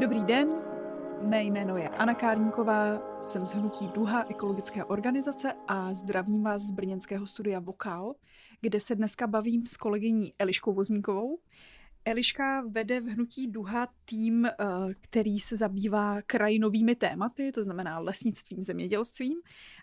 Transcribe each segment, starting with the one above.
Dobrý den, mé jméno je Anna Kárníková, jsem z Hnutí Duha ekologické organizace a zdravím vás z brněnského studia Vokál, kde se dneska bavím s kolegyní Eliškou Vozníkovou. Eliška vede v Hnutí Duha tým, eh, který se zabývá krajinovými tématy, to znamená lesnictvím, zemědělstvím.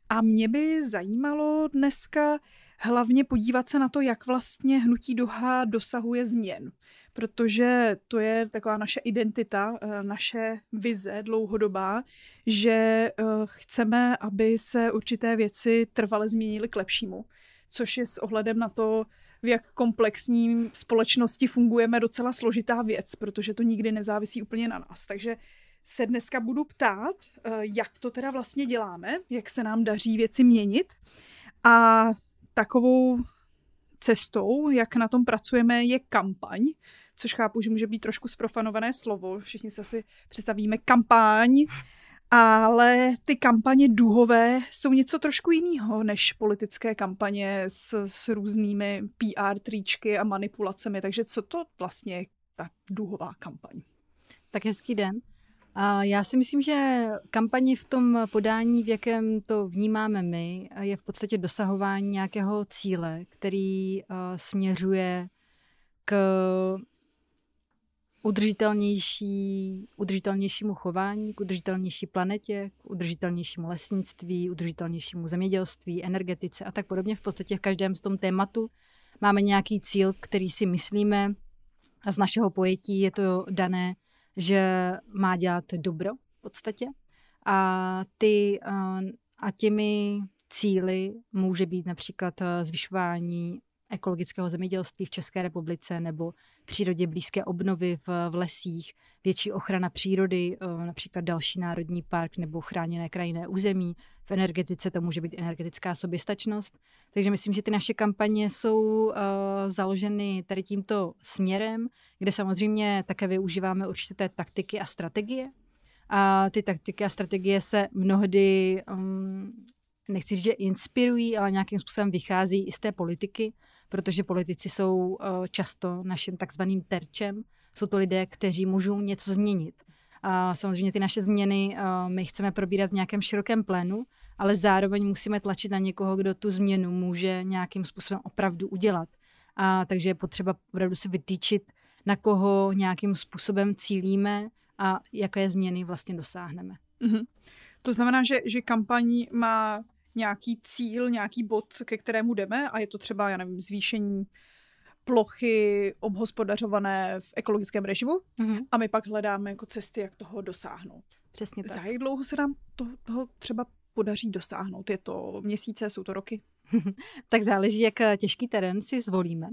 A mě by zajímalo dneska hlavně podívat se na to, jak vlastně Hnutí Duha dosahuje změn protože to je taková naše identita, eh, naše vize dlouhodobá, že eh, chceme, aby se určité věci trvale změnily k lepšímu, což je s ohledem na to, v jak komplexní společnosti fungujeme, docela složitá věc, protože to nikdy nezávisí úplně na nás. Takže se dneska budu ptát, eh, jak to teda vlastně děláme, jak se nám daří věci měnit. A takovou cestou, jak na tom pracujeme, je kampaň, což chápu, že může být trošku zprofanované slovo. Všichni se asi představíme kampaň, ale ty kampaně duhové jsou něco trošku jiného než politické kampaně s, s různými PR tričky a manipulacemi. Takže co to vlastně je ta duhová kampaň? Tak hezký den. A já si myslím, že kampaně v tom podání, v jakém to vnímáme my, je v podstatě dosahování nějakého cíle, který směřuje k udržitelnější, udržitelnějšímu chování, k udržitelnější planetě, k udržitelnějšímu lesnictví, udržitelnějšímu zemědělství, energetice a tak podobně. V podstatě v každém z tom tématu máme nějaký cíl, který si myslíme a z našeho pojetí je to dané, že má dělat dobro v podstatě. A, ty, a těmi cíly může být například zvyšování ekologického zemědělství v České republice nebo přírodě blízké obnovy v, v lesích, větší ochrana přírody, eh, například další národní park nebo chráněné krajinné území. V energetice to může být energetická soběstačnost. Takže myslím, že ty naše kampaně jsou uh, založeny tady tímto směrem, kde samozřejmě také využíváme určité taktiky a strategie. A ty taktiky a strategie se mnohdy um, nechci říct, že inspirují, ale nějakým způsobem vychází i z té politiky, protože politici jsou eh, často naším takzvaným terčem. Jsou to lidé, kteří můžou něco změnit. A samozřejmě ty naše změny eh, my chceme probírat v nějakém širokém plénu, ale zároveň musíme tlačit na někoho, kdo tu změnu může nějakým způsobem opravdu udělat. A takže je potřeba opravdu si vytýčit, na koho nějakým způsobem cílíme a jaké změny vlastně dosáhneme. Mm-hmm. To znamená, že, že kampaň má nějaký cíl, nějaký bod, ke kterému jdeme a je to třeba, já nevím, zvýšení plochy obhospodařované v ekologickém režimu mm-hmm. a my pak hledáme jako cesty, jak toho dosáhnout. Přesně tak. Za jak dlouho se nám to, toho třeba podaří dosáhnout? Je to měsíce, jsou to roky? tak záleží, jak eh, těžký terén si zvolíme.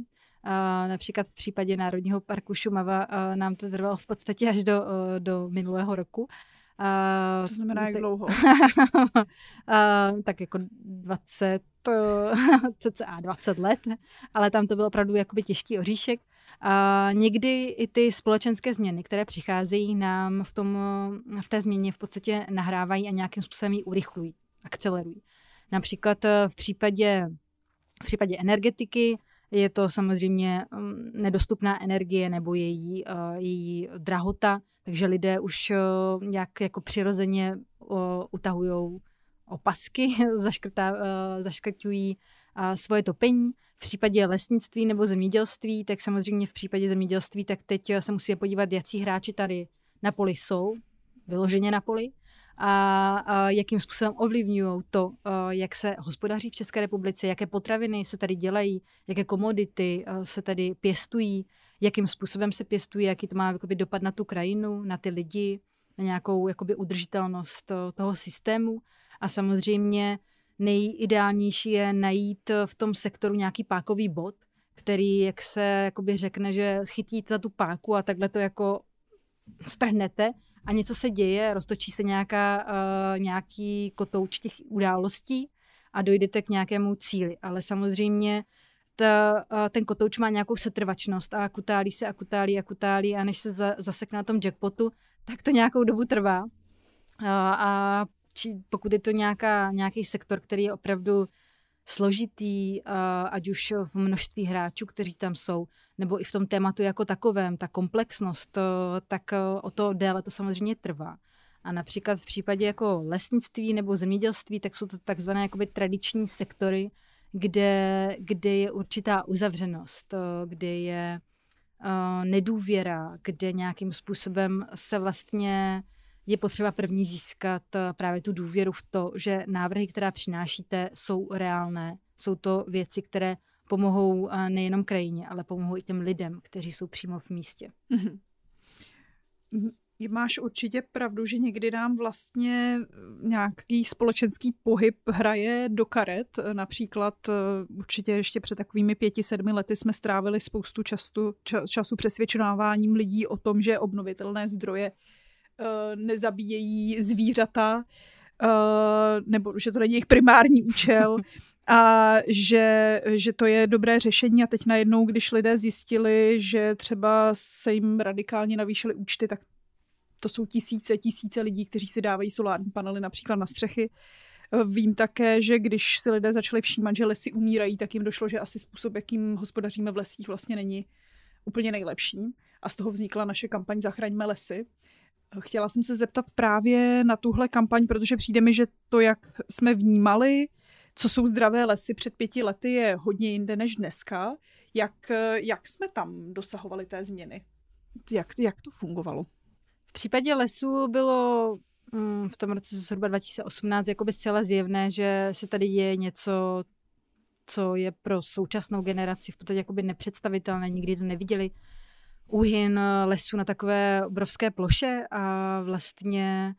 Uh, například v případě Národního parku Šumava uh, nám to trvalo v podstatě až do, uh, do minulého roku. Uh, to znamená jak dlouho? uh, tak jako 20, cca 20 let, ale tam to byl opravdu jakoby těžký oříšek. A někdy i ty společenské změny, které přicházejí nám v, tom, v té změně v podstatě nahrávají a nějakým způsobem ji urychlují, akcelerují. Například eh, v případě, v případě energetiky je to samozřejmě mm, nedostupná energie nebo její, uh, její drahota, takže lidé už uh, nějak jako přirozeně utahují opasky, zaškrtá, uh, zaškrtují svoje topení. V případě lesnictví nebo zemědělství, tak samozřejmě v případě zemědělství, tak teď se musíme podívat, jaký hráči tady na poli jsou, vyloženě na poli a, jakým způsobem ovlivňují to, jak se hospodaří v České republice, jaké potraviny se tady dělají, jaké komodity se tady pěstují, jakým způsobem se pěstují, jaký to má jakoby, dopad na tu krajinu, na ty lidi, na nějakou jakoby, udržitelnost toho systému. A samozřejmě nejideálnější je najít v tom sektoru nějaký pákový bod, který, jak se jakoby řekne, že chytíte za tu páku a takhle to jako strhnete a něco se děje, roztočí se nějaká, uh, nějaký kotouč těch událostí a dojdete k nějakému cíli. Ale samozřejmě ta, uh, ten kotouč má nějakou setrvačnost a kutálí se a kutálí a kutálí a než se za, zasekne na tom jackpotu, tak to nějakou dobu trvá. Uh, a či, pokud je to nějaká, nějaký sektor, který je opravdu složitý, ať už v množství hráčů, kteří tam jsou, nebo i v tom tématu jako takovém, ta komplexnost, tak o to déle to samozřejmě trvá. A například v případě jako lesnictví nebo zemědělství, tak jsou to takzvané jakoby tradiční sektory, kde, kde je určitá uzavřenost, kde je uh, nedůvěra, kde nějakým způsobem se vlastně je potřeba první získat právě tu důvěru v to, že návrhy, které přinášíte, jsou reálné. Jsou to věci, které pomohou nejenom krajině, ale pomohou i těm lidem, kteří jsou přímo v místě. Mm-hmm máš určitě pravdu, že někdy nám vlastně eh, nějaký společenský pohyb hraje do karet. Například eh, určitě ještě před takovými pěti, sedmi lety jsme strávili spoustu času, času přesvědčováním lidí o tom, že obnovitelné zdroje eh, nezabíjejí zvířata, nebo že to není jejich primární účel a že, že to je dobré řešení a teď najednou, když lidé zjistili, že třeba se jim radikálně navýšily účty, tak to jsou tisíce, tisíce lidí, kteří si dávají solární panely například na střechy. Vím také, že když si lidé začali všímat, že lesy umírají, tak jim došlo, že asi způsob, jakým hospodaříme v lesích, vlastně není úplně nejlepší. A z toho vznikla naše kampaň Zachraňme lesy. Chtěla jsem se zeptat právě na tuhle kampaň, protože přijde mi, že to, jak jsme vnímali, co jsou zdravé lesy před pěti lety, je hodně jinde než dneska. Jak, jak jsme tam dosahovali té změny? Jak, jak to fungovalo? případě lesů bylo mm, v tom roce zhruba 2018 jakoby zcela zjevné, že se tady je něco, co je pro současnou generaci v podstatě jakoby nepředstavitelné, nikdy to neviděli. Úhyn lesů na takové obrovské ploše a vlastně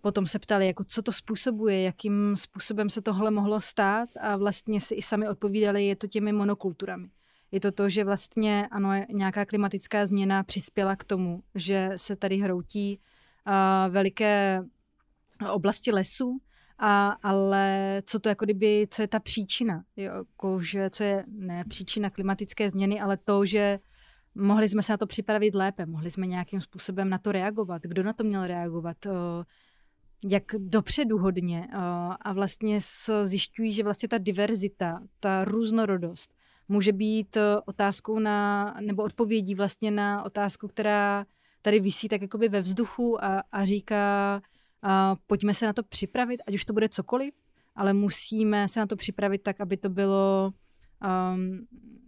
potom se ptali, jako co to způsobuje, jakým způsobem se tohle mohlo stát a vlastně si i sami odpovídali, je to těmi monokulturami. Je to to, že vlastně ano, nějaká klimatická změna přispěla k tomu, že se tady hroutí uh, veliké oblasti lesů, a, ale co to jako kdyby, co je ta příčina, jo, jako, že, co je ne příčina klimatické změny, ale to, že mohli jsme se na to připravit lépe, mohli jsme nějakým způsobem na to reagovat, kdo na to měl reagovat, uh, jak dopředu hodně? Uh, a vlastně zjišťují, že vlastně ta diverzita, ta různorodost může být eh, otázkou na, nebo odpovědí vlastně na otázku, která tady visí tak jakoby ve vzduchu a, a říká, a pojďme se na to připravit, ať už to bude cokoliv, ale musíme se na to připravit tak, aby to bylo um,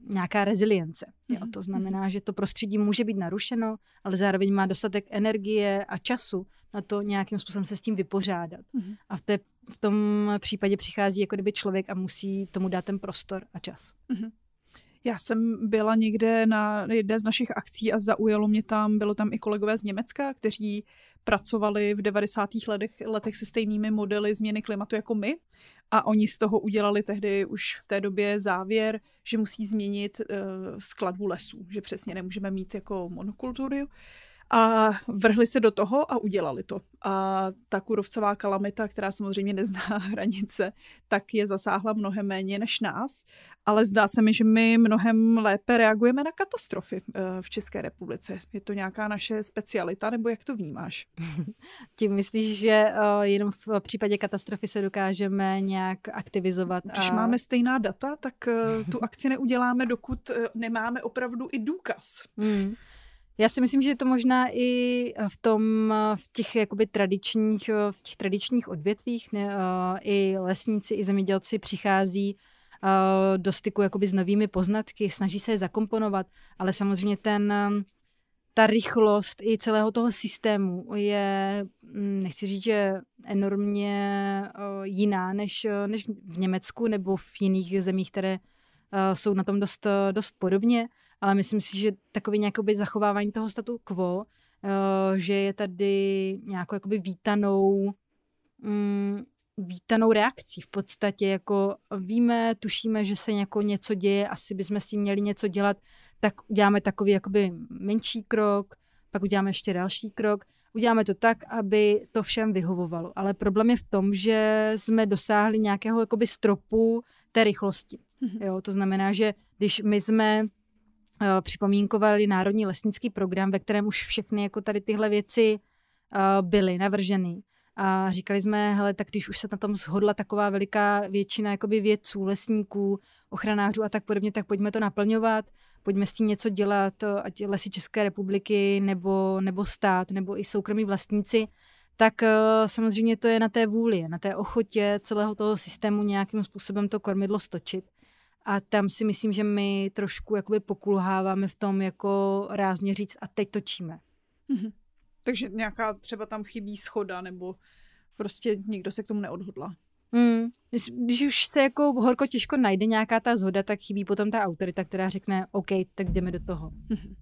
nějaká rezilience. Jo? Mhm, to znamená, mhm. že to prostředí může být narušeno, ale zároveň má dostatek energie a času na to nějakým způsobem se s tím vypořádat. Mm-hmm. A v, té, v tom případě přichází jako kdyby člověk a musí tomu dát ten prostor a čas. Mm-hmm. Já jsem byla někde na jedné z našich akcí a zaujalo mě tam, bylo tam i kolegové z Německa, kteří pracovali v 90. letech, letech se stejnými modely změny klimatu jako my a oni z toho udělali tehdy už v té době závěr, že musí změnit uh, skladbu lesů, že přesně nemůžeme mít jako monokultury, a vrhli se do toho a udělali to. A ta kurovcová kalamita, která samozřejmě nezná hranice, tak je zasáhla mnohem méně než nás, ale zdá se mi, že my mnohem lépe reagujeme na katastrofy eh, v České republice. Je to nějaká naše specialita, nebo jak to vnímáš? Tím myslíš, že uh, jenom v případě katastrofy se dokážeme nějak aktivizovat? Když a... máme stejná data, tak uh, tu akci neuděláme, dokud nemáme opravdu i důkaz. Hmm. Já si myslím, že je to možná i v tom, v těch jakoby tradičních, v těch tradičních odvětvích, ne, i lesníci, i zemědělci přichází do styku jakoby s novými poznatky, snaží se je zakomponovat, ale samozřejmě ten, ta rychlost i celého toho systému je, mm, nechci říct, že enormně jiná než, než v Německu nebo v jiných zemích, které jsou na tom dost, dost podobně ale myslím si, že takový nějaký zachovávání toho statu quo, uh, že je tady nějakou jakoby vítanou um, vítanou reakcí. V podstatě jako víme, tušíme, že se jako něco děje, asi bychom s tím měli něco dělat, tak uděláme takový jakoby menší krok, pak uděláme ještě další krok. Uděláme to tak, aby to všem vyhovovalo. Ale problém je v tom, že jsme dosáhli nějakého jakoby stropu té rychlosti. Mm-hmm. Jo, to znamená, že když my jsme Eh, připomínkovali Národní lesnický program, ve kterém už všechny jako tady tyhle věci uh, byly navrženy. A říkali jsme, hele, tak když už se na tom shodla taková veliká většina jakoby vědců, lesníků, ochranářů a tak podobně, tak pojďme to naplňovat, pojďme s tím něco dělat, ať lesy České republiky nebo, nebo stát, nebo i soukromí vlastníci, tak uh, samozřejmě to je na té vůli, na té ochotě celého toho systému nějakým způsobem to kormidlo stočit. A tam si myslím, že my trošku jakoby pokulháváme v tom jako rázně říct a teď točíme. Mm-hmm. Takže nějaká třeba tam chybí schoda nebo prostě nikdo se k tomu neodhodla. Mm. Když, už se jako horko těžko najde nějaká ta zhoda, tak chybí potom ta autorita, která řekne OK, tak jdeme do toho. Mm-hmm.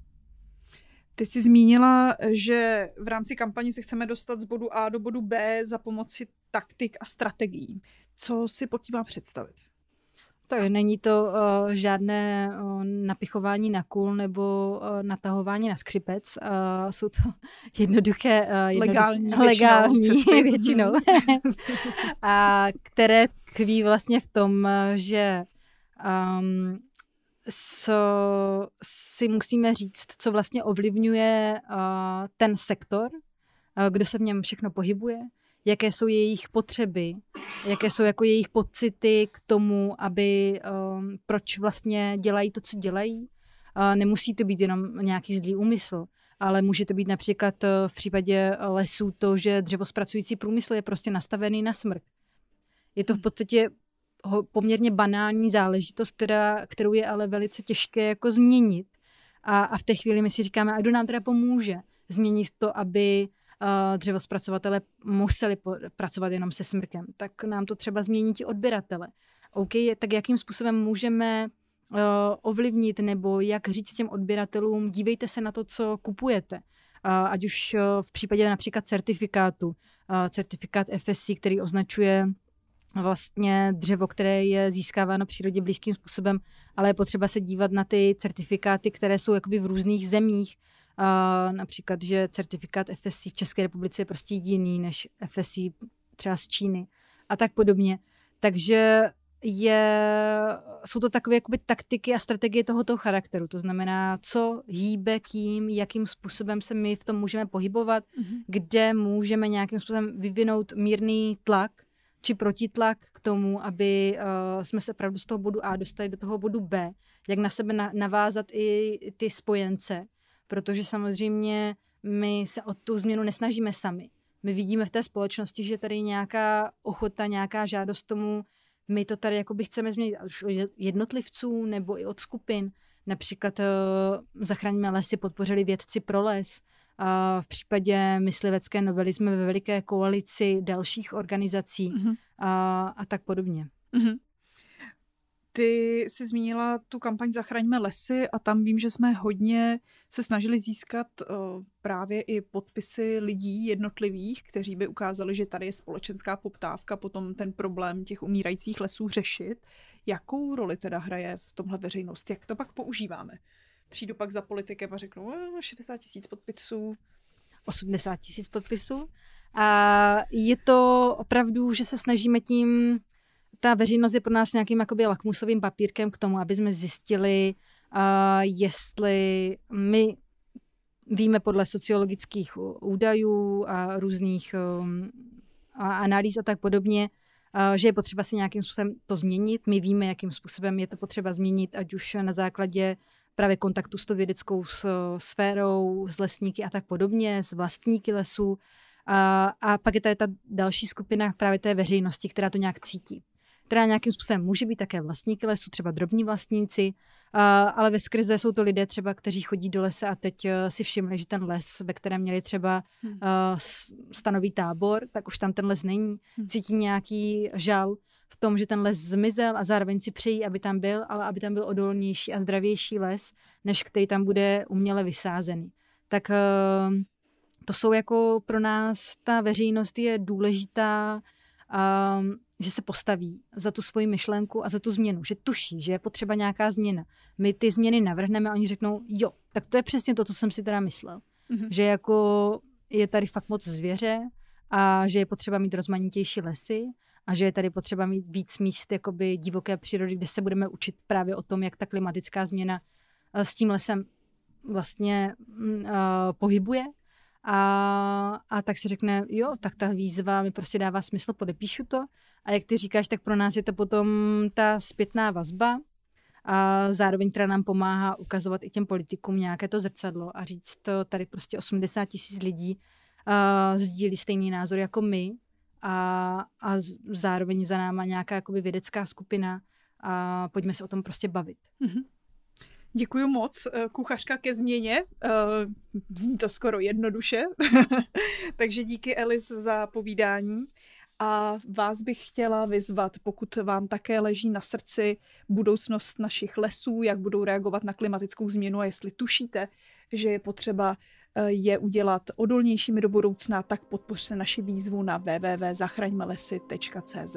Ty jsi zmínila, že v rámci kampaně se chceme dostat z bodu A do bodu B za pomoci taktik a strategií. Co si pod tím má představit? Tak není to uh, žádné uh, napichování na kůl nebo uh, natahování na skřipec. Uh, jsou to jednoduché, uh, jednoduché legální, legální většinou, většinou a které tkví vlastně v tom, že um, co si musíme říct, co vlastně ovlivňuje uh, ten sektor, uh, kdo se v něm všechno pohybuje, jaké jsou jejich potřeby, jaké jsou jako jejich pocity k tomu, aby um, proč vlastně dělají to, co dělají. Uh, nemusí to být jenom nějaký zlý úmysl, ale může to být například uh, v případě lesů to, že dřevospracující průmysl je prostě nastavený na smrt. Je to v podstatě poměrně banální záležitost, která, kterou je ale velice těžké jako změnit. A, a v té chvíli my si říkáme, a kdo nám teda pomůže změnit to, aby uh, dřevospracovatele museli pracovat jenom se smrkem, tak nám to třeba změní ti odběratele. OK, tak jakým způsobem můžeme uh, ovlivnit nebo jak říct těm odběratelům, dívejte se na to, co kupujete. Ať už uh, v případě například certifikátu, certifikát FSC, který označuje vlastně dřevo, které je získáváno přírodě blízkým způsobem, ale je potřeba se dívat na ty certifikáty, které jsou jakoby v různých zemích. Uh, například, že certifikát FSC v České republice je prostě jiný než FSC třeba z Číny a tak podobně. Takže je, jsou to takové jakoby taktiky a strategie tohoto charakteru. To znamená, co hýbe kým, jakým způsobem se my v tom můžeme pohybovat, mm-hmm. kde můžeme nějakým způsobem vyvinout mírný tlak či protitlak k tomu, aby uh, jsme se opravdu z toho bodu A dostali do toho bodu B, jak na sebe na, navázat i ty spojence, protože samozřejmě my se o tu změnu nesnažíme sami. My vidíme v té společnosti, že tady nějaká ochota, nějaká žádost tomu, my to tady jakoby chceme změnit už od jednotlivců nebo i od skupin. Například uh, Zachráníme lesy podpořili vědci pro les, a v případě myslivecké novely jsme ve veliké koalici dalších organizací mm-hmm. a, a tak podobně. Mm-hmm. Ty jsi zmínila tu kampaň Zachraňme lesy a tam vím, že jsme hodně se snažili získat uh, právě i podpisy lidí jednotlivých, kteří by ukázali, že tady je společenská poptávka, potom ten problém těch umírajících lesů řešit. Jakou roli teda hraje v tomhle veřejnost? Jak to pak používáme? přijdu pak za politikem a řeknu 60 tisíc podpisů. 80 tisíc podpisů. A je to opravdu, že se snažíme tím, ta veřejnost je pro nás nějakým jakoby lakmusovým papírkem k tomu, aby jsme zjistili, uh, jestli my víme podle sociologických údajů a různých um, analýz a tak podobně, že je potřeba si nějakým způsobem to změnit. My víme, jakým způsobem je to potřeba změnit, ať už na základě právě kontaktu s tou vědeckou sférou, s lesníky a tak podobně, s vlastníky lesů. A, a pak je tady ta další skupina právě té veřejnosti, která to nějak cítí která nějakým způsobem může být také vlastníky lesu, třeba drobní vlastníci, ale ve skrze jsou to lidé třeba, kteří chodí do lesa a teď e, si všimli, že ten les, ve kterém měli třeba hmm. stanoví tábor, tak už tam ten les není. Hmm. Cítí nějaký žal v tom, že ten les zmizel a zároveň si přejí, aby tam byl, ale aby tam byl odolnější a zdravější les, než který tam bude uměle vysázený. Tak e, to jsou jako pro nás, ta veřejnost je důležitá, um, že se postaví za tu svoji myšlenku a za tu změnu, že tuší, že je potřeba nějaká změna. My ty změny navrhneme a oni řeknou, jo, tak to je přesně to, co jsem si teda myslel. Mm-hmm. Že jako je tady fakt moc zvěře a že je potřeba mít rozmanitější lesy a že je tady potřeba mít víc míst jakoby divoké přírody, kde se budeme učit právě o tom, jak ta klimatická změna eh, s tím lesem vlastně uh, pohybuje A, a tak si řekne, jo, tak ta výzva mi prostě dává smysl, podepíšu to. A jak ty říkáš, tak pro nás je to potom ta zpětná vazba, a zároveň která nám pomáhá ukazovat i těm politikům nějaké to zrcadlo a říct to tady prostě 80 tisíc lidí uh, sdílí stejný názor jako my a, a zároveň za náma nějaká jakoby vědecká skupina a pojďme se o tom prostě bavit. Mm-hmm. Děkuji moc. Eh, kuchařka ke změně. Eh, zní to skoro jednoduše. Takže díky Elis za povídání. A vás bych chtěla vyzvat, pokud vám také leží na srdci budoucnost našich lesů, jak budou reagovat na klimatickou změnu a jestli tušíte, že je potřeba eh, je udělat odolnějšími do budoucna, tak podpořte naši výzvu na www.zachraňmelesy.cz.